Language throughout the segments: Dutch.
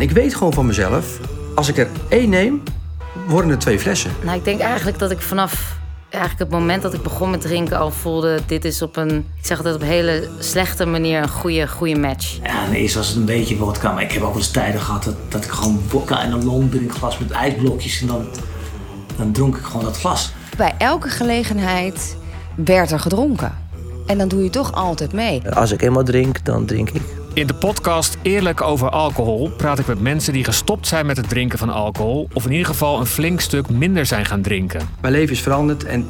en ik weet gewoon van mezelf, als ik er één neem, worden er twee flessen. Nou, ik denk eigenlijk dat ik vanaf eigenlijk het moment dat ik begon met drinken al voelde... dit is op een, ik zeg altijd op een hele slechte manier een goede, goede match. Ja, eerst was het een beetje vodka, maar ik heb ook wel eens tijden gehad dat, dat ik gewoon vodka en een long glas met ijsblokjes en dan, dan dronk ik gewoon dat glas. Bij elke gelegenheid werd er gedronken. En dan doe je toch altijd mee. Als ik eenmaal drink, dan drink ik. In de podcast Eerlijk over alcohol praat ik met mensen die gestopt zijn met het drinken van alcohol. Of in ieder geval een flink stuk minder zijn gaan drinken. Mijn leven is veranderd en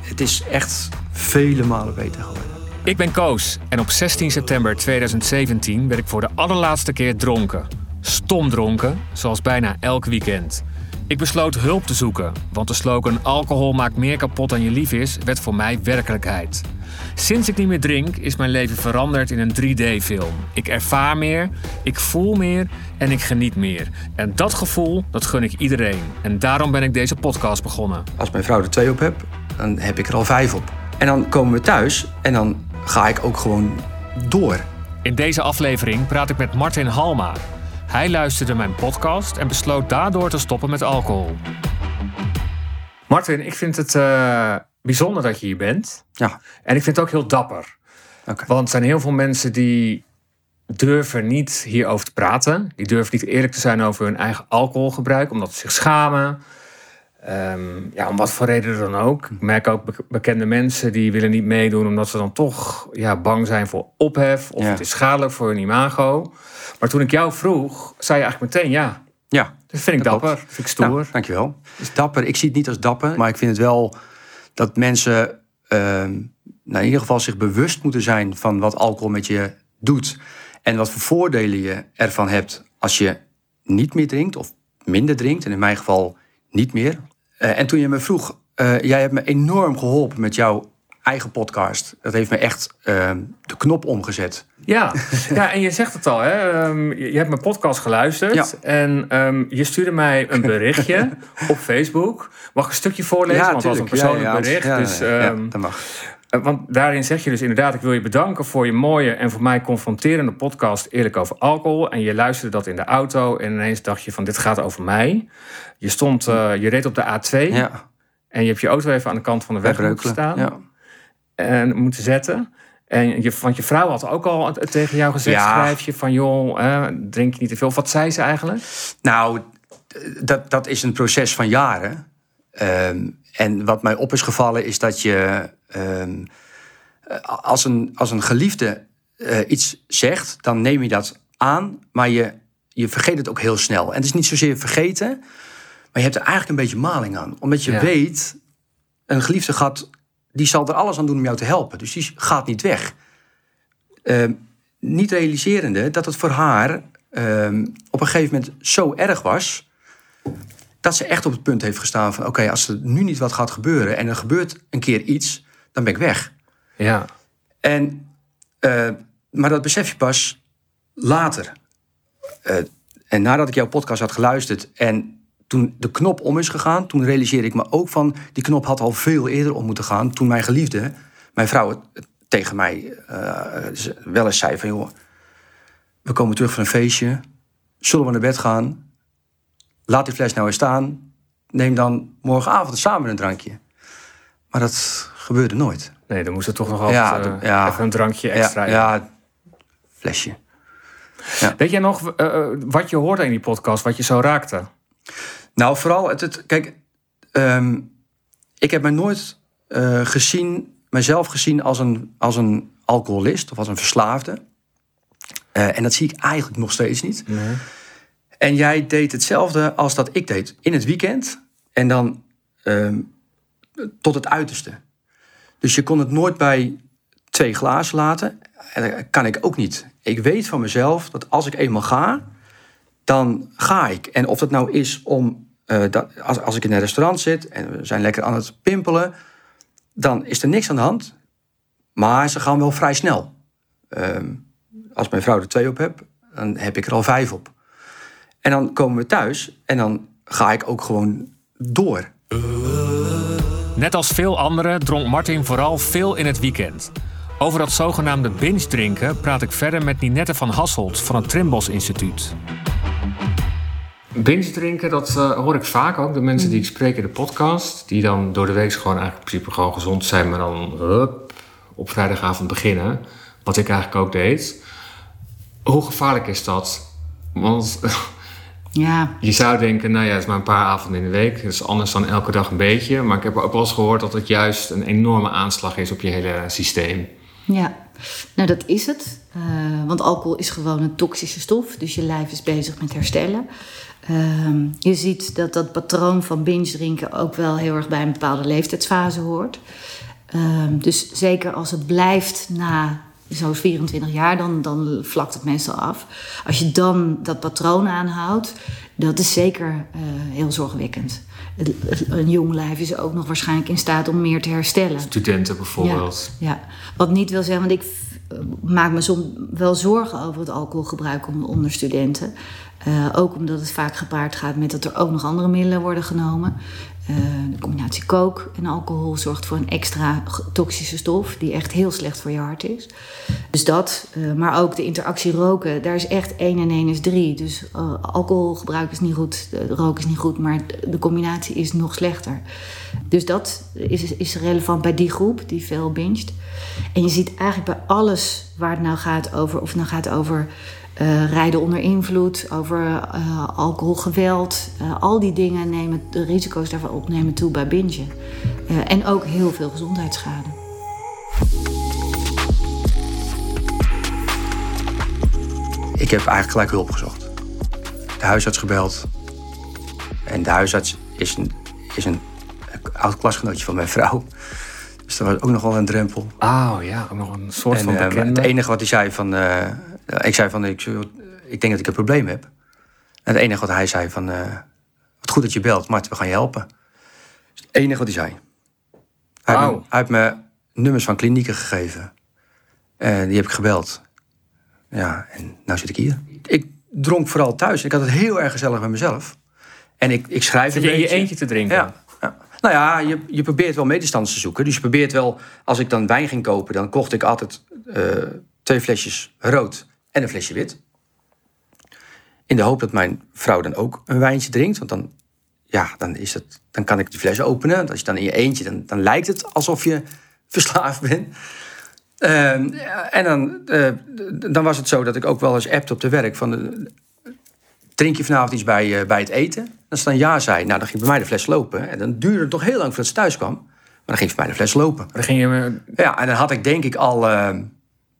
het is echt vele malen beter geworden. Ik ben Koos en op 16 september 2017 werd ik voor de allerlaatste keer dronken. Stom dronken, zoals bijna elk weekend. Ik besloot hulp te zoeken, want de slogan alcohol maakt meer kapot dan je lief is, werd voor mij werkelijkheid. Sinds ik niet meer drink, is mijn leven veranderd in een 3D-film. Ik ervaar meer, ik voel meer en ik geniet meer. En dat gevoel, dat gun ik iedereen. En daarom ben ik deze podcast begonnen. Als mijn vrouw er twee op heb, dan heb ik er al vijf op. En dan komen we thuis en dan ga ik ook gewoon door. In deze aflevering praat ik met Martin Halma. Hij luisterde mijn podcast en besloot daardoor te stoppen met alcohol. Martin, ik vind het uh, bijzonder dat je hier bent. Ja. En ik vind het ook heel dapper. Okay. Want er zijn heel veel mensen die durven niet hierover te praten. Die durven niet eerlijk te zijn over hun eigen alcoholgebruik, omdat ze zich schamen. Um, ja, om wat voor reden dan ook. Ik merk ook bekende mensen die willen niet meedoen omdat ze dan toch ja, bang zijn voor ophef of Ja. het is schadelijk voor hun imago. Maar toen ik jou vroeg, zei je eigenlijk meteen ja. Ja, Dat vind ik Dat dapper, vind ik stoer. Nou, dankjewel. Het is dapper. Ik zie het niet als dapper, maar ik vind het wel dat mensen ehm, nou, in ieder geval zich bewust moeten zijn van wat alcohol met je doet. En wat voor voordelen je ervan hebt als je niet meer drinkt of minder drinkt. En in mijn geval niet meer. Eh, en toen je me vroeg, eh, jij hebt me enorm geholpen met jouw eigen podcast. Dat heeft me echt ehm, de knop omgezet. Ja. ja, en je zegt het al, hè? ehm, je hebt mijn podcast geluisterd. Ja. En ehm, je stuurde mij een berichtje op Facebook. Mag ik een stukje voorlezen? want het was een persoonlijk Ja, bericht. dus, dat mag. Eh, Want daarin zeg je dus inderdaad: ik wil je bedanken voor je mooie en voor mij confronterende podcast Eerlijk over alcohol. En je luisterde dat in de auto en ineens dacht je: van dit gaat over mij. Je stond, eh, je reed op de A2 Ja, en je hebt je auto even aan de kant van de weg staan Ja. En moeten zetten. En je, want je vrouw had ook al tegen jou gezegd: Ja. schrijf je van joh, eh, drink je niet te veel. Wat zei ze eigenlijk? Nou, dat, dat is een proces van jaren. Ehm, en wat mij op is gevallen is dat je ehm, als, een, als een geliefde eh, iets zegt, dan neem je dat aan, maar je, je vergeet het ook heel snel. En het is niet zozeer vergeten, maar je hebt er eigenlijk een beetje maling aan. Omdat je Ja. weet, een geliefde gaat, die zal er alles aan doen om jou te helpen. Dus die gaat niet weg. Ehm, niet realiserende dat het voor haar ehm, op een gegeven moment zo erg was dat ze echt op het punt heeft gestaan van... oké, als er nu niet wat gaat gebeuren en er gebeurt een keer iets, dan ben ik weg. Ja, En, eh, maar dat besef je pas later. Eh, en nadat ik jouw podcast had geluisterd en toen de knop om is gegaan... toen realiseerde ik me ook van... die knop had al veel eerder om moeten gaan... toen mijn geliefde, mijn vrouw, tegen mij eh, wel eens zei van... joh, we komen terug van een feestje, zullen we naar bed gaan... laat die fles nou eens staan... neem dan morgenavond samen een drankje. Maar dat gebeurde nooit. nee, dan moest er toch nog altijd Ja, eh, ja. even een drankje extra. Ja, ja, flesje. Weet jij nog eh, wat je hoorde in die podcast, wat je zo raakte? Nou, vooral, het, het, kijk, ehm, ik heb me nooit eh, gezien, mezelf gezien als een, als een alcoholist of als een verslaafde. Eh, en dat zie ik eigenlijk nog steeds niet. En jij deed hetzelfde als dat ik deed in het weekend. En dan ehm, tot het uiterste. Dus je kon het nooit bij twee glazen laten. En dat kan ik ook niet. Ik weet van mezelf dat als ik eenmaal ga, dan ga ik. En of dat nou is om, eh, dat, als, als ik in een restaurant zit en we zijn lekker aan het pimpelen, dan is er niks aan de hand. Maar ze gaan wel vrij snel. Ehm, als mijn vrouw er twee op heb, dan heb ik er al vijf op. En dan komen we thuis en dan ga ik ook gewoon door. Net als veel anderen dronk Martin vooral veel in het weekend. Over dat zogenaamde binge drinken praat ik verder met Ninette van Hasselt van het Trimbos Instituut. Binge drinken, dat eh, hoor ik vaak ook. De mensen die ik spreek in de podcast, die dan door de week gewoon eigenlijk in principe gewoon gezond zijn, maar dan hup, op vrijdagavond beginnen. Wat ik eigenlijk ook deed. Hoe gevaarlijk is dat? Want Ja, je zou denken, nou ja, het is maar een paar avonden in de week. Dat is anders dan elke dag een beetje. Maar ik heb ook wel eens gehoord dat het juist een enorme aanslag is op je hele systeem. ja. Nou, dat is het. Eh, want alcohol is gewoon een toxische stof. Dus je lijf is bezig met herstellen. Ehm, je ziet dat dat patroon van binge drinken ook wel heel erg bij een bepaalde leeftijdsfase hoort. Ehm, dus zeker als het blijft na zo'n 24 jaar, dan, dan vlakt het meestal af. Als je dan dat patroon aanhoudt, dat is zeker eh, heel zorgwekkend. Het- het- Een jong lijf is ook nog waarschijnlijk in staat om meer te herstellen. Studenten bijvoorbeeld. Ja, ja. wat niet wil zeggen, want ik maak me soms wel zorgen over het alcoholgebruik on- onder studenten. Eh, ook omdat het vaak gepaard gaat met dat er ook nog andere middelen worden genomen. Eh, de combinatie kook en alcohol zorgt voor een extra toxische stof die echt heel slecht voor je hart is. Dus dat, eh, maar ook de interactie roken, daar is echt 1 en 1 is 3. Dus eh, alcoholgebruik is niet goed, roken is niet goed, maar de combinatie is nog slechter. Dus dat is, is relevant bij die groep die veel binget. En je ziet eigenlijk bij alles waar het nou gaat over, of nou gaat over eh, rijden onder invloed, over eh, alcoholgeweld, eh, al die dingen nemen, de risico's daarvan opnemen toe bij bingen. Eh, en ook heel veel gezondheidsschade. Ik heb eigenlijk gelijk hulp gezocht. De huisarts gebeld. En de huisarts is een, is een oud klasgenootje van mijn vrouw. Dus dat was ook nog wel een drempel. Oh ja, ook nog een soort En van bekende. het enige wat hij zei van... ik zei van, ik, ik denk dat ik een probleem heb. En het enige wat hij zei van... eh, wat goed dat je belt, Mart, we gaan je helpen. Is het enige wat hij zei. Hij, heeft, me, hij heeft me nummers van klinieken gegeven. En die heb ik gebeld. Ja, en nou zit ik hier. Ik dronk vooral thuis. Ik had het heel erg gezellig met mezelf. En ik, ik schrijf Zit een je in je beetje. eentje te drinken? Ja, ja. Nou ja, je, je probeert wel medestanders te zoeken. Dus je probeert wel, als ik dan wijn ging kopen, dan kocht ik altijd eh, twee flesjes rood en een flesje wit. In de hoop dat mijn vrouw dan ook een wijntje drinkt. Want dan, ja, dan, is het, dan kan ik die fles openen. Want Als je dan in je eentje, dan, dan lijkt het alsof je verslaafd bent. Ehm, en dan, eh, dan was het zo dat ik ook wel eens appte op de werk van... eh, drink je vanavond iets bij, eh, bij het eten? Als ze dan ja zei, nou dan ging bij mij de fles lopen. En dan duurde het toch heel lang voordat ze thuis kwam. Maar dan ging voor mij de fles lopen. Dan ging je... Ja, en dan had ik denk ik al eh,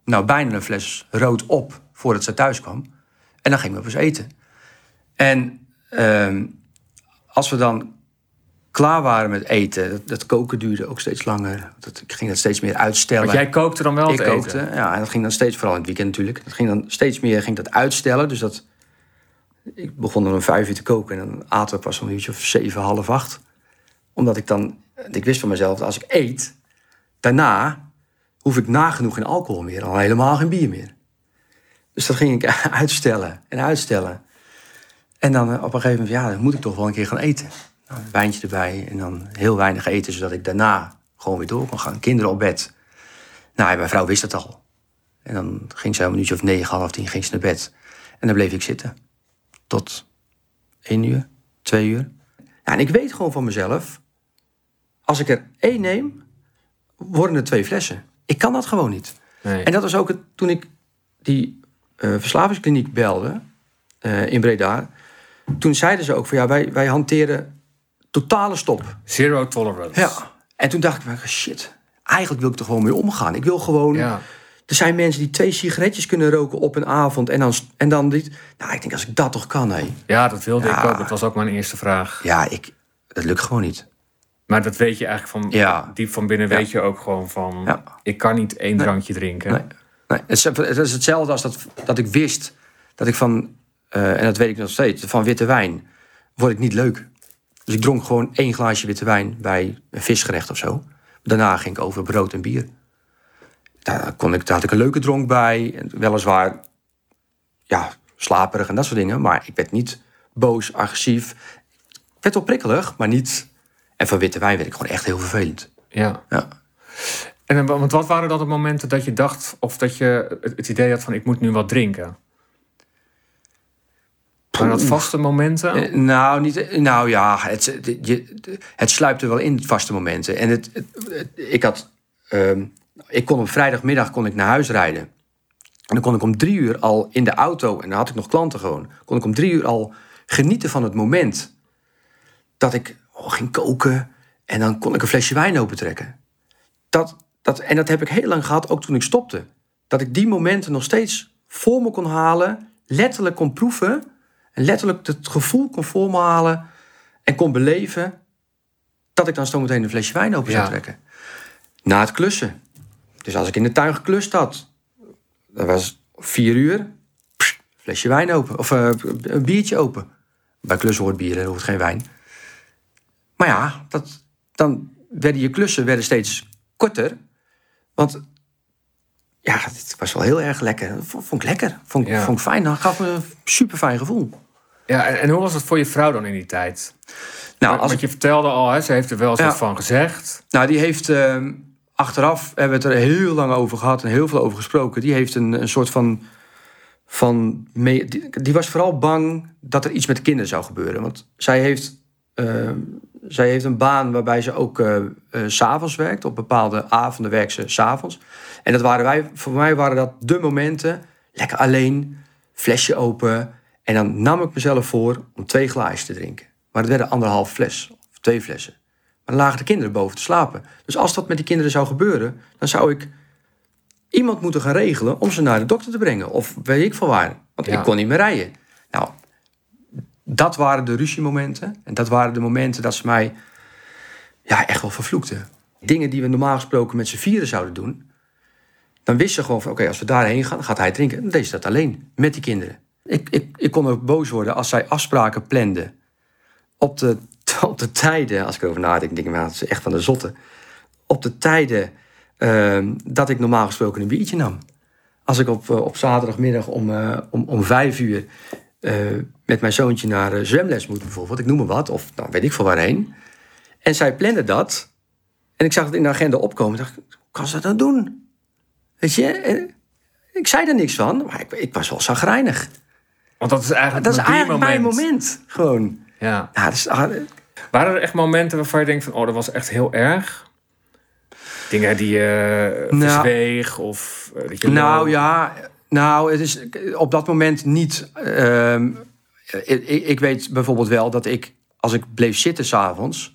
nou, bijna een fles rood op voordat ze thuis kwam. En dan gingen we pas eten. En ehm, als we dan klaar waren met eten, dat, dat koken duurde ook steeds langer. Dat, ik ging dat steeds meer uitstellen. Want jij kookte dan wel Ik eten? ja. En dat ging dan steeds, vooral in het weekend natuurlijk. Dat ging dan steeds meer ging dat uitstellen. Dus dat... Ik begon dan om vijf uur te koken en dan aten we pas om een uurtje of zeven, half acht. Omdat ik dan... Ik wist van mezelf, als ik eet, daarna hoef ik nagenoeg geen alcohol meer. Al helemaal geen bier meer. Dus dat ging ik uitstellen en uitstellen. En dan eh, op een gegeven moment, ja, dan moet ik toch wel een keer gaan eten. Nou, een wijntje erbij en dan heel weinig eten, zodat ik daarna gewoon weer door kon gaan. Kinderen op bed. Nou, mijn vrouw wist het al. En dan ging ze om een minuutje of negen, half tien, ging ze naar bed. En dan bleef ik zitten. Tot één uur, twee uur. Ja, en ik weet gewoon van mezelf... als ik er één neem, worden er twee flessen. Ik kan dat gewoon niet. Nee. En dat was ook het, toen ik die verslavingskliniek belde eh, in Breda. Toen zeiden ze ook van ja, wij, wij hanteren totale stop. Zero tolerance. Ja. En toen dacht ik, van, shit, eigenlijk wil ik er gewoon mee omgaan. Ik wil gewoon. Ja. Er zijn mensen die twee sigaretjes kunnen roken op een avond en dan, en dan dit. Nou, ik denk als ik dat toch kan, hé. Ja, dat wilde ik ook. Dat was ook mijn eerste vraag. Ja, ik, dat lukt gewoon niet. Maar dat weet je eigenlijk van Ja. diep van binnen weet je ook gewoon van... Ik kan niet één drankje drinken. Nee. Nee het, is, het is hetzelfde als dat, dat ik wist dat ik van, eh, en dat weet ik nog steeds, van witte wijn word ik niet leuk. Dus ik dronk gewoon één glaasje witte wijn bij een visgerecht of zo. Daarna ging ik over brood en bier. Daar, kon ik, daar had ik een leuke dronk bij. Weliswaar ja, slaperig en dat soort dingen. Maar ik werd niet boos, agressief. Ik werd wel prikkelig, maar niet... En van witte wijn werd ik gewoon echt heel vervelend. Ja. Ja. En, dan- want wat waren dan de momenten dat je dacht... of dat je het, idee had van ik moet nu wat drinken? Waren dat vaste momenten? Eh, nou, niet, eh, nou ja, het, het, je, het sluipt er wel in, vaste momenten. En het, het- het- ik had, ehm, ik kon op vrijdagmiddag kon ik naar huis rijden. En dan kon ik om drie uur al in de auto, en dan had ik nog klanten gewoon, kon ik om drie uur al genieten van het moment dat ik oh, ging koken en dan kon ik een flesje wijn opentrekken. Dat, dat, en dat heb ik heel lang gehad, ook toen ik stopte. Dat ik die momenten nog steeds voor me kon halen, letterlijk kon proeven en letterlijk het gevoel kon voor me halen en kon beleven dat ik dan zo meteen een flesje wijn open zou Ja. trekken. Na het klussen. Dus als ik in de tuin geklust had, dat was vier uur, flesje wijn open. Of eh, een biertje open. Bij klussen hoort bier, er hoort geen wijn. Maar ja, dat, dan werden je klussen werden steeds korter. Want ja, het was wel heel erg lekker. Dat vond, ik lekker. Vond, ik- Ja. vond ik fijn. Dat gaf me een super fijn gevoel. Ja, en, en hoe was het voor je vrouw dan in die tijd? Nou, Want als ik, je vertelde al, hè, ze heeft er wel eens Ja. wat van gezegd. nou die heeft ehm, achteraf hebben we het er heel lang over gehad en heel veel over gesproken. Die heeft een, een soort van. van die, die was vooral bang dat er iets met de kinderen zou gebeuren. Want zij heeft, ehm, zij heeft een baan waarbij ze ook eh, s s'avonds werkt. Op bepaalde avonden werkt ze s'avonds. En dat waren wij, voor mij waren dat de momenten. Lekker alleen, flesje open. En dan nam ik mezelf voor om twee glaasjes te drinken. Maar het werden anderhalf fles, of twee flessen. Maar dan lagen de kinderen boven te slapen. Dus als dat met die kinderen zou gebeuren, dan zou ik iemand moeten gaan regelen om ze naar de dokter te brengen. Of weet ik veel waar. Want Ja. ik kon niet meer rijden. Nou, dat waren de ruziemomenten. En dat waren de momenten dat ze mij ja, echt wel vervloekten. Dingen die we normaal gesproken met z'n vieren zouden doen. Dan wist ze gewoon van, oké, als we daarheen gaan, gaat hij drinken. Dan deed ze dat alleen, met die kinderen. Ik, ik, ik kon ook boos worden als zij afspraken plande op de, op de tijden, als ik erover nadenk, denk ik, nou, dat is echt van de zotte. Op de tijden ehm, dat ik normaal gesproken een biertje nam. Als ik op, eh, op zaterdagmiddag om, eh, om, om vijf uur met mijn zoontje naar eh, zwemles moet, bijvoorbeeld, ik noem maar wat, of nou, weet ik veel waarheen. En zij plande dat. En ik zag het in de agenda opkomen. Ik dacht, hoe kan ze dat nou doen? Weet je, en ik zei er niks van, maar ik, ik was wel zagrijnig. Want dat is eigenlijk, Dat is eigenlijk mijn biermoment. moment. Gewoon. Ja. Ja, dat is, ah, Waren er echt momenten waarvan je denkt van, oh, dat was echt heel erg? Dingen die je Nou. verzweeg of eh, dat je Nou ja, nou, het is op dat moment niet. ehm, ik, ik weet bijvoorbeeld wel dat ik, als ik bleef zitten s'avonds,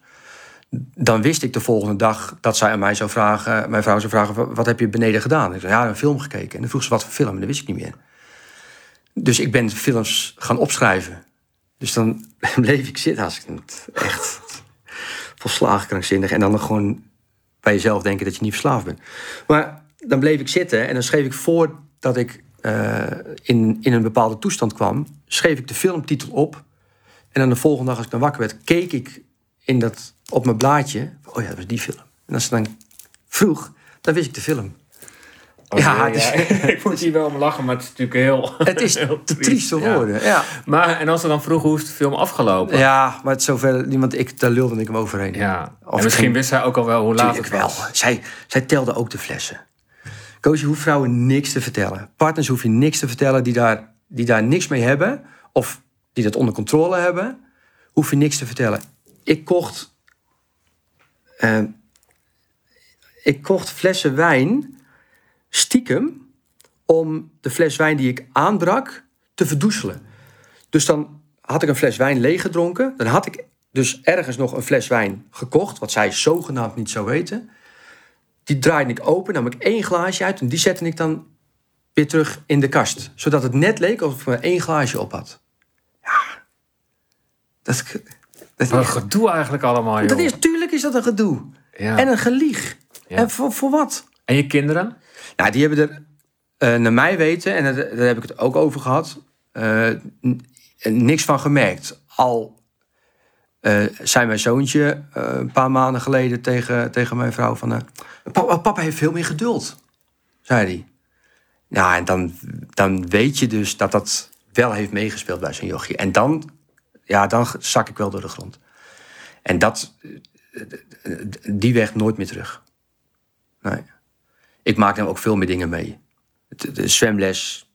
dan wist ik de volgende dag dat zij aan mij zou vragen, mijn vrouw zou vragen: "Wat- heb je beneden gedaan? Ik zei: ja, een film gekeken. En dan vroeg ze wat voor film, en dat wist ik niet meer. Dus ik ben films gaan opschrijven. Dus dan bleef ik zitten als ik echt volslagen krankzinnig. En dan nog gewoon bij jezelf denken dat je niet verslaafd bent. Maar dan bleef ik zitten en dan schreef ik voordat ik eh, in, in een bepaalde toestand kwam, schreef ik de filmtitel op. En dan de volgende dag als ik dan wakker werd, keek ik in dat, op mijn blaadje. Oh ja, dat was die film. En als ze dan vroeg, dan wist ik de film. Oh, ja, nee, het is- ik moet hier wel om lachen, maar het is natuurlijk heel... Het is heel te triest te ja. worden. Ja. Maar, en als ze dan vroegen hoe is de film afgelopen? ja, maar het zover, niemand, ik, daar lulde ik hem overheen. Ja. Of en misschien wist zij ook al wel hoe laat het wel. was. Zij, zij telde ook de flessen. Koos, je hoeft vrouwen niks te vertellen. Partners hoef je niks te vertellen die daar, die daar niks mee hebben. Of die dat onder controle hebben. Hoef je niks te vertellen. Ik kocht... eh, ik kocht flessen wijn stiekem om de fles wijn die ik aanbrak te verdoezelen. Dus dan had ik een fles wijn leeggedronken. Dan had ik dus ergens nog een fles wijn gekocht, wat zij zogenaamd niet zou weten. Die draaide ik open, nam ik één glaasje uit en die zette ik dan weer terug in de kast. Zodat het net leek alsof ik maar één glaasje op had. Ja, dat, dat, Wat een gedoe eigenlijk allemaal, joh. dat is, tuurlijk is dat een gedoe. Ja. En een gelieg. Ja. En voor, voor wat? En je kinderen? Nou, die hebben er, eh, naar mij weten, en daar, daar heb ik het ook over gehad, eh, niks van gemerkt. Al eh, zei mijn zoontje eh, een paar maanden geleden tegen, tegen mijn vrouw van... eh, papa, heeft veel meer geduld, zei hij. Ja, en dan, dan weet je dus dat dat wel heeft meegespeeld bij zo'n jochie. En dan, ja, dan zak ik wel door de grond. En dat, die weg nooit meer terug. Ik maak dan ook veel meer dingen mee. De zwemles,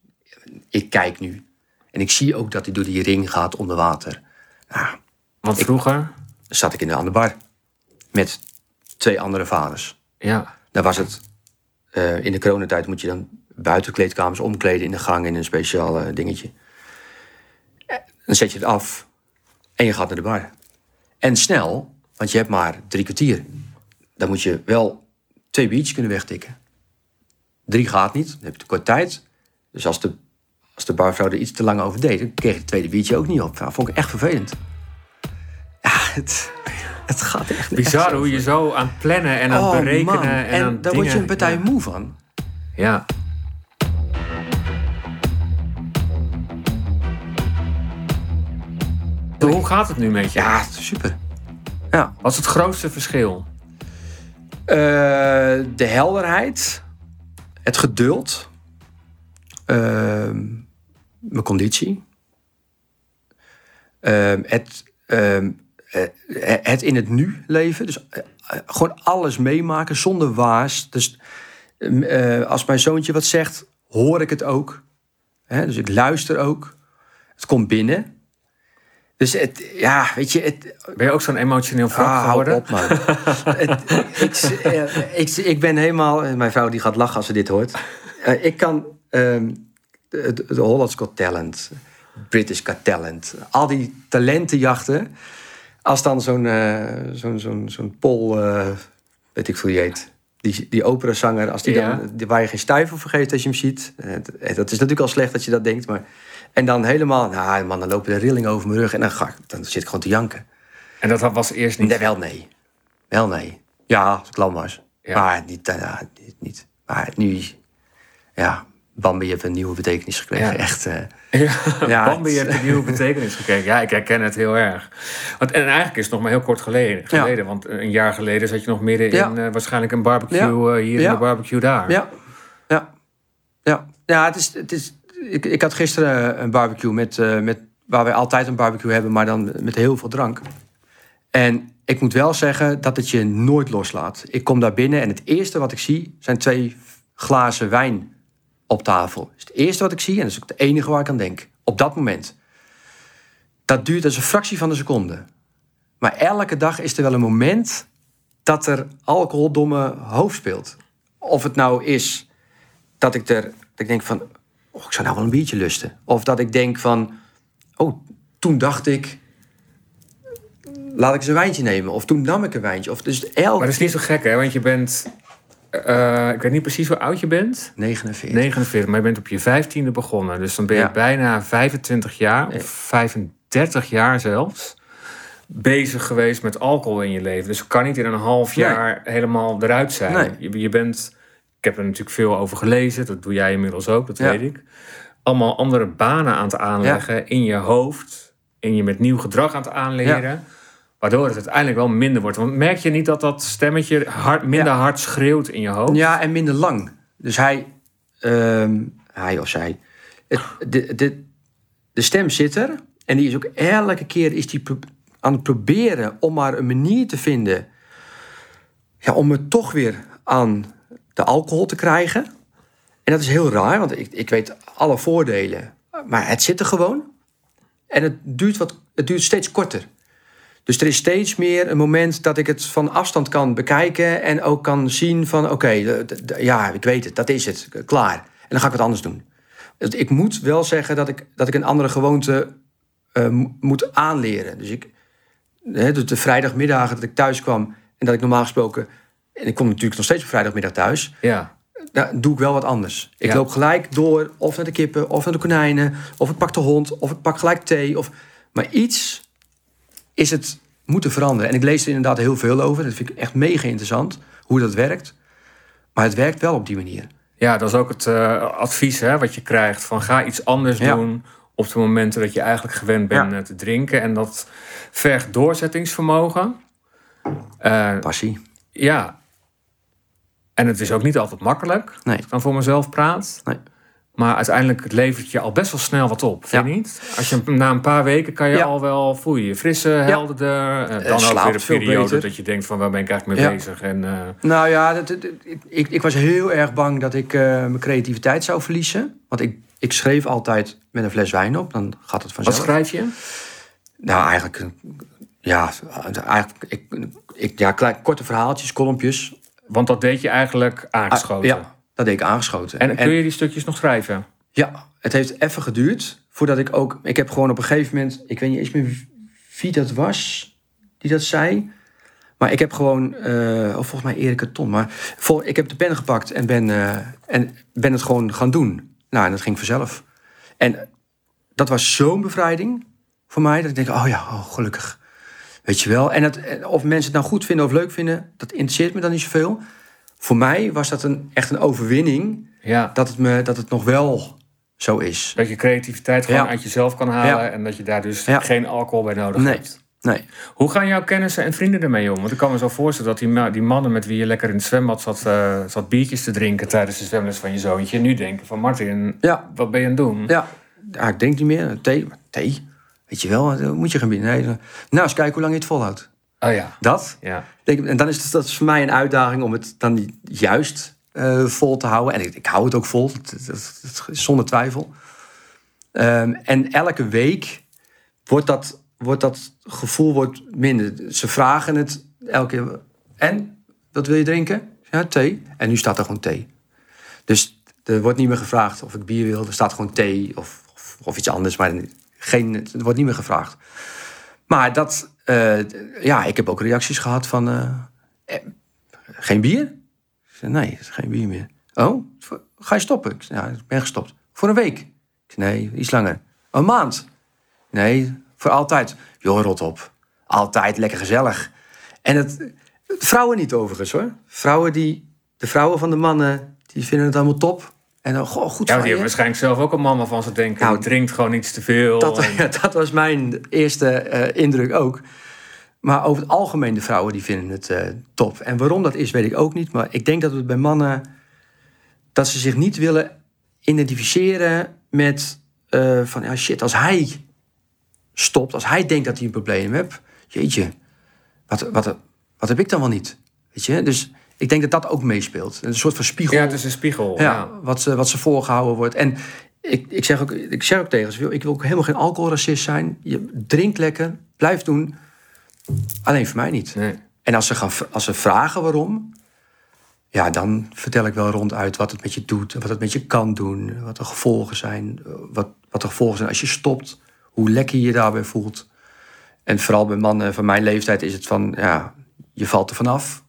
ik kijk nu. En ik zie ook dat hij door die ring gaat onder water. Nou, Want vroeger, zat ik in de andere bar. Met twee andere vaders. ja. Dan was het... eh, in de coronatijd moet je dan buiten kleedkamers omkleden in de gang in een speciaal eh, dingetje. Dan zet je het af en je gaat naar de bar. En snel, want je hebt maar drie kwartier. Dan moet je wel twee biertjes kunnen wegtikken. Drie gaat niet, dan heb je te kort tijd. Dus als de, als de barvrouw er iets te lang over deed... dan kreeg je het tweede biertje ook niet op. Dat vond ik echt vervelend. Ja, het, het gaat echt Bizar echt hoe je zo aan het plannen en aan het Oh, berekenen man. en, En, aan daar word je een partij ja. moe van. Ja. Hoe gaat het nu met je? Ja, super. Ja. Wat is het grootste verschil? Eh, de helderheid, het geduld, ehm, mijn conditie, Ehm, het, ehm, eh, het in het nu leven, dus eh, eh, gewoon alles meemaken zonder waas. Dus ehm, eh, als mijn zoontje wat zegt, hoor ik het ook. Hè, dus ik luister ook. Het komt binnen. Dus het, ja, weet je, het, Ben je ook zo'n emotioneel wrak Ah, geworden? op, man. Het- ik, eh, ik, ik ben helemaal... Mijn vrouw die gaat lachen als ze dit hoort. Eh, ik kan ehm, de, de de Holland's Got Talent, British Got Talent... al die talentenjachten... als dan zo'n eh, zo'n zo'n zo'n Pol... eh, weet ik veel die heet... Die, die operazanger, als die Ja. dan, die- waar je geen stuiver voor geeft als je hem ziet. Eh, dat- is natuurlijk al slecht dat je dat denkt, maar... En dan helemaal, nou man, dan lopen de rillingen over mijn rug... en dan, ga, ik- dan zit ik gewoon te janken. En dat was eerst niet. Nee, wel nee. Wel nee. Ja, als ik lam was. Ja. Maar niet, ja, niet, niet. Maar nu, ja, Bambi heeft een nieuwe betekenis gekregen. Ja. Echt, eh, Ja, Ja, Bambi het- heeft een nieuwe betekenis gekregen. Ja, ik herken het heel erg. Want, en eigenlijk is het nog maar heel kort geleden. Geleden Want een jaar geleden zat je nog midden in eh, waarschijnlijk een barbecue eh, hier en een barbecue daar. ja, ja, ja. Ja, het is, het is, ik, ik had gisteren een barbecue met, met, waar wij altijd een barbecue hebben, maar dan met heel veel drank. En ik moet wel zeggen dat het je nooit loslaat. Ik kom daar binnen en het eerste wat ik zie zijn twee glazen wijn op tafel. Dat is het eerste wat ik zie en dat is ook het enige waar ik aan denk. Op dat moment. Dat duurt als een fractie van een seconde. Maar elke dag is er wel een moment dat er alcoholdomme hoofd speelt. Of het nou is dat ik er dat ik denk van, oh, ik zou nou wel een biertje lusten. Of dat ik denk van, oh, toen dacht ik, laat ik eens een wijntje nemen. Of toen nam ik een wijntje. Of dus elke Maar dat is niet zo gek, hè? Want je bent... eh, ik weet niet precies hoe oud je bent. 49. 49, maar je bent op je 15e begonnen. Dus dan ben je Ja. bijna 25 jaar, Nee. of 35 jaar zelfs, bezig geweest met alcohol in je leven. Dus kan niet in een half Nee. jaar helemaal eruit zijn. Nee. Je, je bent, ik heb er natuurlijk veel over gelezen, dat doe jij inmiddels ook, dat Ja. weet ik. Allemaal andere banen aan het aanleggen in je hoofd, in je met nieuw gedrag aan het aanleren. Waardoor het uiteindelijk wel minder wordt. Want merk je niet dat dat stemmetje hard, minder Ja. hard schreeuwt in je hoofd? Ja, en minder lang. Dus hij, ehm, hij of zij, het, de, de, de stem zit er. En die is ook elke keer is die aan het proberen om maar een manier te vinden. Ja, om het toch weer aan de alcohol te krijgen. En dat is heel raar, want ik, ik weet alle voordelen. Maar het zit er gewoon. En het duurt, wat, het duurt steeds korter. Dus er is steeds meer een moment dat ik het van afstand kan bekijken en ook kan zien van oké, ja, ik weet het, dat is het, klaar. En dan ga ik wat anders doen. Dus ik moet wel zeggen dat ik, dat ik een andere gewoonte eh, mo- moet aanleren. Dus ik, hè, dus de vrijdagmiddagen dat ik thuis kwam en dat ik normaal gesproken, en ik kom natuurlijk nog steeds op vrijdagmiddag thuis, Ja. doe ik wel wat anders. Ik Ja. loop gelijk door, of naar de kippen, of naar de konijnen, of ik pak de hond, of ik pak gelijk thee. Of... Maar iets is het moeten veranderen. En ik lees er inderdaad heel veel over. Dat vind ik echt mega interessant, hoe dat werkt. Maar het werkt wel op die manier. Ja, dat is ook het eh, advies hè, wat je krijgt. Van ga iets anders Ja. doen op de momenten dat je eigenlijk gewend bent Ja. eh, te drinken. En dat vergt doorzettingsvermogen. Eh, Passie. ja. En het is ook niet altijd makkelijk. Nee. Als ik dan voor mezelf praat. Nee. Maar uiteindelijk het levert je al best wel snel wat op, vind Ja. je niet? Als je na een paar weken kan je Ja. al wel voel je je frisser, helderder. Eh, dan ook slaapt weer een periode beter. dat je denkt van waar ben ik eigenlijk mee Ja. bezig? En, eh, Nou ja, dat, dat- ik, ik was heel erg bang dat ik eh, mijn creativiteit zou verliezen. Want ik ik schreef altijd met een fles wijn op. Dan gaat het Wat vanzelf. schrijf je? Nou, eigenlijk, eh, ja, eigenlijk ik, ik, ja, klein, korte verhaaltjes, kolompjes. Want dat deed je eigenlijk aangeschoten. Ja, dat deed ik aangeschoten. En kun je die stukjes nog schrijven? Ja, het heeft even geduurd voordat ik ook. Ik heb gewoon op een gegeven moment. Ik weet niet eens meer wie dat was die dat zei. Maar ik heb gewoon. eh, of volgens mij Erika Ton. Maar vol, ik heb de pen gepakt en ben, eh, en ben het gewoon gaan doen. Nou, en dat ging vanzelf. En dat was zo'n bevrijding voor mij. Dat ik denk: oh ja, oh, gelukkig. Weet je wel. En het, en of mensen het nou goed vinden of leuk vinden, dat interesseert me dan niet zoveel. Voor mij was dat een, echt een overwinning Ja. dat het, me, dat het nog wel zo is. Dat je creativiteit gewoon Ja. uit jezelf kan halen Ja. en dat je daar dus geen alcohol bij nodig Nee. hebt. Nee. Hoe gaan jouw kennissen en vrienden ermee om? Want ik kan me zo voorstellen dat die, die mannen met wie je lekker in het zwembad zat, eh, zat biertjes te drinken tijdens de zwemles van je zoontje, nu denken van Martin, Ja, wat ben je aan het doen? ja. ja ik denk niet meer. Thee, thee. Weet je wel, dan moet je gaan binnen. Nee, dan- nou, eens kijken hoe lang je het volhoudt. Oh ja. Dat. ja. En dan is het, dat is voor mij een uitdaging om het dan juist eh, vol te houden. En ik, ik hou het ook vol, dat, dat- dat is zonder twijfel. Ehm, en elke week wordt dat, wordt dat gevoel wordt minder. Ze vragen het elke keer. En, wat wil je drinken? Ja, thee. En nu staat er gewoon thee. Dus er wordt niet meer gevraagd of ik bier wil. Er staat gewoon thee of, of, of iets anders. Maar geen, er wordt niet meer gevraagd. Maar dat, eh, ja, ik heb ook reacties gehad van, eh, eh, geen bier? Zei, nee, geen bier meer. Oh, ga je stoppen? Ik ja, ik ben gestopt. Voor een week? Nee, iets langer. Een maand? Nee, voor altijd. Joh, rot op. Altijd lekker gezellig. En het, vrouwen niet overigens hoor. Vrouwen die, de vrouwen van de mannen, die vinden het allemaal top. En dan, goh, goed Ja, van die waarschijnlijk zelf ook een man waarvan ze denken, Nou, drinkt gewoon iets te veel. Dat, en- ja, dat was mijn eerste eh, indruk ook. Maar over het algemeen, de vrouwen die vinden het eh, top. En waarom dat is, weet ik ook niet. Maar ik denk dat het bij mannen... dat ze zich niet willen identificeren met... eh, van, ja, shit, als hij stopt, als hij denkt dat hij een probleem heeft... jeetje, wat, wat, wat heb ik dan wel niet? Weet je? Dus ik denk dat dat ook meespeelt. Een soort van spiegel. ja, het is een spiegel. Ja, Ja. Wat, ze, wat ze voorgehouden wordt. En ik, ik, zeg ook, ik zeg ook tegen ze, ik wil ook helemaal geen alcoholracist zijn. Je drinkt lekker, blijf doen. Alleen voor mij niet. Nee. En als ze, gaan, als ze vragen waarom, ja, dan vertel ik wel ronduit wat het met je doet. en Wat het met je kan doen. Wat de gevolgen zijn. Wat, wat de gevolgen zijn als je stopt. Hoe lekker je je daarbij voelt. En vooral bij mannen van mijn leeftijd is het van, ja, je valt er vanaf.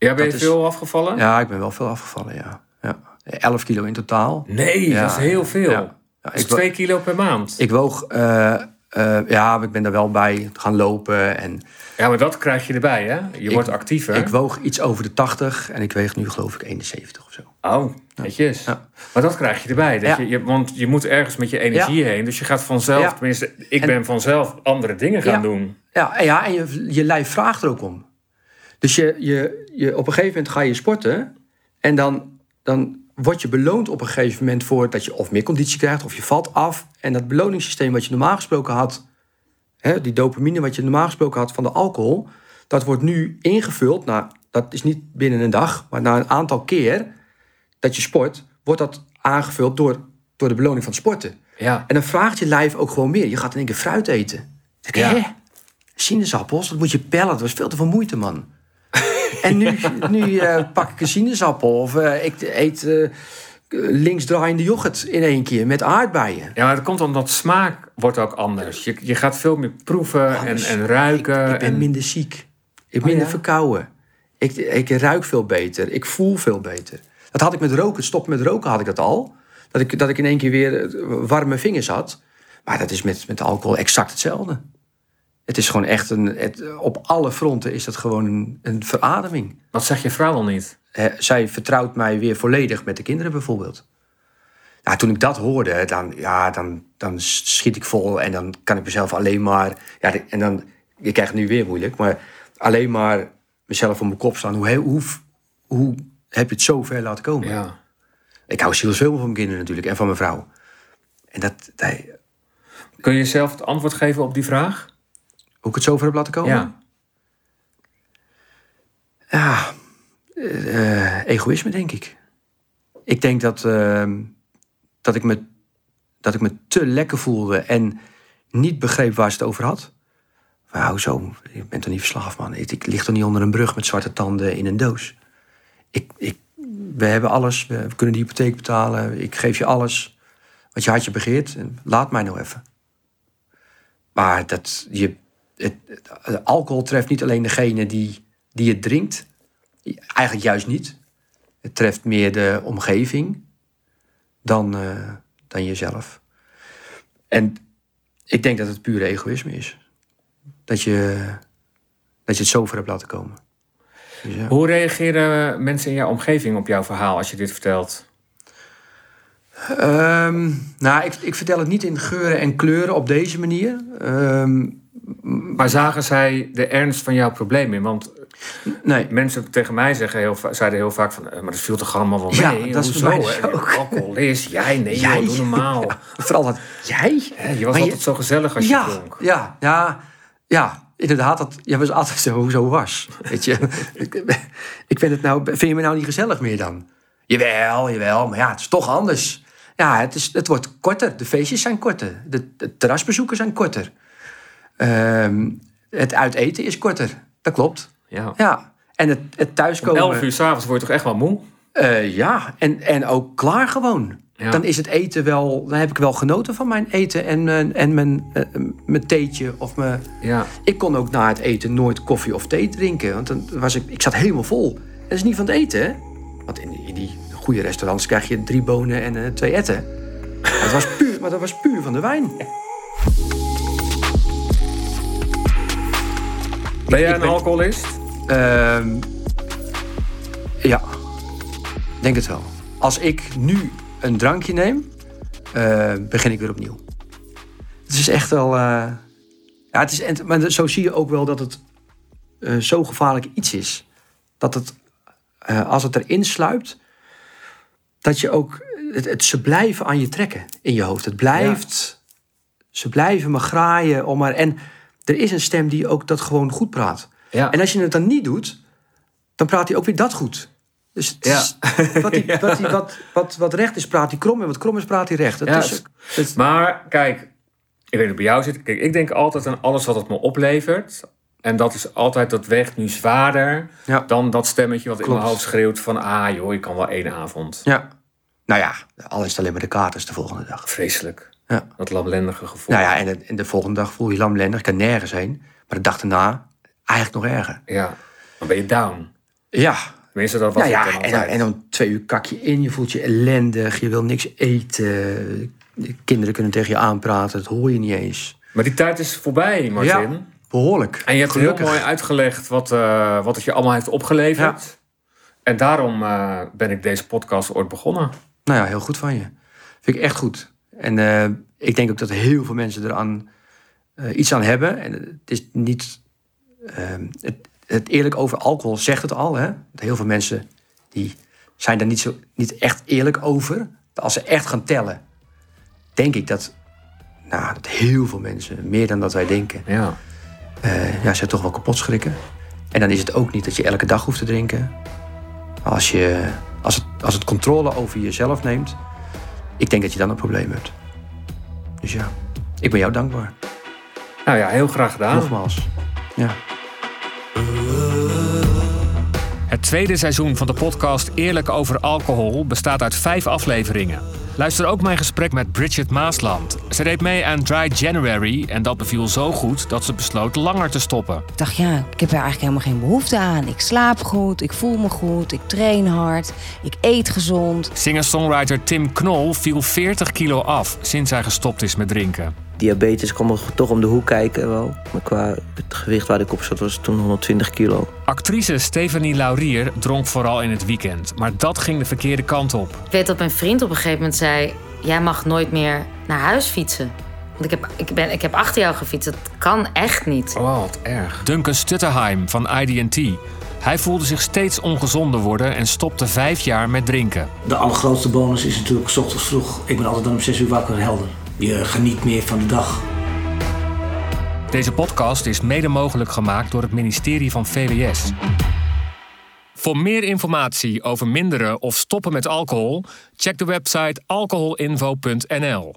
Ja, ben je Dat is- veel afgevallen? Ja, ik ben wel veel afgevallen, ja. ja. 11 kilo in totaal. Nee, Ja. dat is heel veel. Ja. Dat is ik wo- twee kilo per maand. Ik woog, eh, eh, ja, ik ben er wel bij gaan lopen. En Ja, maar dat krijg je erbij, hè? Je wordt actiever. ik woog iets over de 80 en ik weeg nu geloof ik 71 of zo. Oh, netjes. Ja. Maar dat krijg je erbij. Dat je, je, want je moet ergens met je energie heen. Dus je gaat vanzelf, tenminste, ik En- ben vanzelf andere dingen gaan doen. Ja, en, ja, en je, je lijf vraagt er ook om. Dus je, je, je, op een gegeven moment ga je sporten en dan, dan word je beloond op een gegeven moment voor dat je of meer conditie krijgt of je valt af. En dat beloningssysteem wat je normaal gesproken had, hè, die dopamine wat je normaal gesproken had van de alcohol, dat wordt nu ingevuld. Nou, dat is niet binnen een dag, maar na een aantal keer dat je sport, wordt dat aangevuld door, door de beloning van sporten. Ja. En dan vraagt je lijf ook gewoon meer. Je gaat in één keer fruit eten. Denk Ja. hè? Sinaasappels, dat moet je pellen. Dat was veel te veel moeite, man. En nu, nu eh, pak ik een sinaasappel. Of eh, ik eet eh, linksdraaiende yoghurt in één keer met aardbeien. Ja, maar dat komt omdat smaak wordt ook anders. Je, je gaat veel meer proeven en, Anders. en ruiken. Ik ben en- minder ziek. Ik ben minder ja? verkouden. Ik, ik ruik veel beter. Ik voel veel beter. Dat had ik met roken. Stoppen met roken had ik dat al. Dat ik, dat ik in één keer weer warme vingers had. Maar dat is met, met alcohol exact hetzelfde. Het is gewoon echt een. Het, op alle fronten is dat gewoon een, een verademing. Wat zeg je vrouw al niet? Zij vertrouwt mij weer volledig met de kinderen bijvoorbeeld. Ja, toen ik dat hoorde, dan, ja, dan, dan schiet ik vol en dan kan ik mezelf alleen maar. Ja, en dan, je krijgt het nu weer moeilijk, maar alleen maar mezelf op mijn kop staan. Hoe, hoe, hoe heb je het zo ver laten komen? Ja. Ik hou zielsveel van mijn kinderen natuurlijk en van mijn vrouw. En dat, dat- Kun je zelf het antwoord geven op die vraag? Hoe ik het zo ver heb laten komen? Ja. Ja, eh, egoïsme denk ik. Ik denk dat, ehm, dat ik me dat ik me te lekker voelde en niet begreep waar ze het over had. Ja, hoezo? Je bent toch niet verslaafd, man? Ik, ik lig toch niet onder een brug met zwarte tanden in een doos? Ik, ik, we hebben alles, we kunnen de hypotheek betalen. Ik geef je alles wat je hartje begeert. En Laat mij nou even. Maar dat, je, het, het- alcohol treft niet alleen degene die, die het drinkt. Eigenlijk juist niet. Het treft meer de omgeving dan, eh, dan jezelf. En ik denk dat het pure egoïsme is. Dat je, dat je het zover hebt laten komen. Dus ja. Hoe reageren mensen in jouw omgeving op jouw verhaal als je dit vertelt? Ehm, nou, ik, ik vertel het niet in geuren en kleuren op deze manier. Ehm, Maar zagen zij de ernst van jouw probleem in? Want nee, mensen tegen mij zeggen heel zeiden heel vaak van... eh, maar dat viel toch allemaal wel Ja, mee? dat is mij hè? ook. Alcoholist, jij? Nee, Jij? joh, doe normaal. Ja, vooral dat jij. Je was Maar altijd zo gezellig als je ja, dronk. ja, ja, ja, inderdaad. Dat, jij was altijd zo, zo was. Weet je, ik, ik vind het nou, vind je me nou niet gezellig meer dan? Jawel, jawel, maar ja, het is toch anders. Ja, het, is, het wordt korter. De feestjes zijn korter. De, de terrasbezoeken zijn korter. Ehm, het uiteten is korter. Dat klopt. Ja. Ja. En het, het Om thuiskomen. 11 uur s'avonds word je toch echt wel moe? Eh, ja, en, en ook klaar gewoon. Ja. Dan is het eten wel. Dan heb ik wel genoten van mijn eten en, mijn- en mijn, eh, mijn theetje. Of mijn, Ja. ik kon ook na het eten nooit koffie of thee drinken. Want dan was ik, ik zat helemaal vol. Dat is niet van het eten, hè? Want in, in die goede restaurants krijg je drie bonen en eh, twee etten. Maar dat, was puur, maar dat was puur van de wijn. Ben jij een ben- alcoholist? Ehm, ja, denk het wel. Als ik nu een drankje neem, eh, begin ik weer opnieuw. Het is echt wel. eh, ja, het is, maar zo zie je ook wel dat het eh, zo gevaarlijk iets is. Dat het, als het erin sluipt, dat je ook. Het, het, ze blijven aan je trekken in je hoofd. Het blijft. Ze blijven me graaien om maar. En er is een stem die ook dat gewoon goed praat. Ja. En als je het dan niet doet, dan praat hij ook weer dat goed. Dus Ja. wat, hij, wat, hij, wat, wat, wat recht is, praat hij krom. En wat krom is, praat hij recht. Dat Ja, is, het- Maar kijk, ik weet niet bij jou zit. Kijk, ik denk altijd aan alles wat het me oplevert. En dat is altijd, dat weegt nu zwaarder Ja. dan dat stemmetje wat in mijn hoofd schreeuwt van... Ah joh, ik kan wel één avond. ja. Nou ja, al is het alleen maar de katers de volgende dag. Vreselijk. Ja. Dat lamlendige gevoel. Nou ja, en de, en de volgende dag voel je lamlendig. Ik kan nergens heen. Maar de dag daarna eigenlijk nog erger. Ja. Dan ben je down. Ja, Tenminste, dat was nou ja dan en, dan, en dan twee uur kak je in. Je voelt je ellendig. Je wil niks eten. De kinderen kunnen tegen je aanpraten. Dat hoor je niet eens. Maar die tijd is voorbij, Martin. Ja, behoorlijk. En je hebt Gelukkig. heel mooi uitgelegd wat, eh, wat het je allemaal heeft opgeleverd. En daarom eh, ben ik deze podcast ooit begonnen. Nou ja, heel goed van je. Vind ik echt goed. En eh, ik denk ook dat heel veel mensen eraan eh, iets aan hebben. En het is niet. ehm, het, het eerlijk over alcohol zegt het al. Hè? Dat heel veel mensen die zijn daar niet, zo, niet echt eerlijk over. Als ze echt gaan tellen, denk ik dat, nou, dat heel veel mensen, meer dan dat wij denken, Ja. eh, ja, ze toch wel kapot schrikken. En dan is het ook niet dat je elke dag hoeft te drinken. Als, je, als, het, als het controle over jezelf neemt, ik denk dat je dan een probleem hebt. Dus ja, ik ben jou dankbaar. Nou ja, heel graag gedaan. Nogmaals. Ja. Het tweede seizoen van de podcast Eerlijk over alcohol bestaat uit vijf afleveringen. Luister ook mijn gesprek met Bridget Maasland. Ze deed mee aan Dry January en dat beviel zo goed dat ze besloot langer te stoppen. Ik dacht, ja, ik heb er eigenlijk helemaal geen behoefte aan. Ik slaap goed, ik voel me goed, ik train hard, ik eet gezond. Singer-songwriter Tim Knol viel 40 kilo af sinds hij gestopt is met drinken. Diabetes kwam er toch om de hoek kijken wel. Maar qua het gewicht waar ik op zat was toen 120 kilo. Actrice Stephanie Laurier dronk vooral in het weekend, maar dat ging de verkeerde kant op. Ik weet dat mijn vriend op een gegeven moment zei: Jij mag nooit meer naar huis fietsen. Want ik heb, ik ben, ik heb achter jou gefietst. Dat kan echt niet. Oh, wat erg. Duncan Stutterheim van ID&T. Hij voelde zich steeds ongezonder worden en stopte vijf jaar met drinken. De allergrootste bonus is natuurlijk 's ochtends vroeg. Ik ben altijd dan om 6 uur wakker helder. Je geniet meer van de dag. Deze podcast is mede mogelijk gemaakt door het ministerie van VWS. Voor meer informatie over minderen of stoppen met alcohol, check de website alcoholinfo.nl.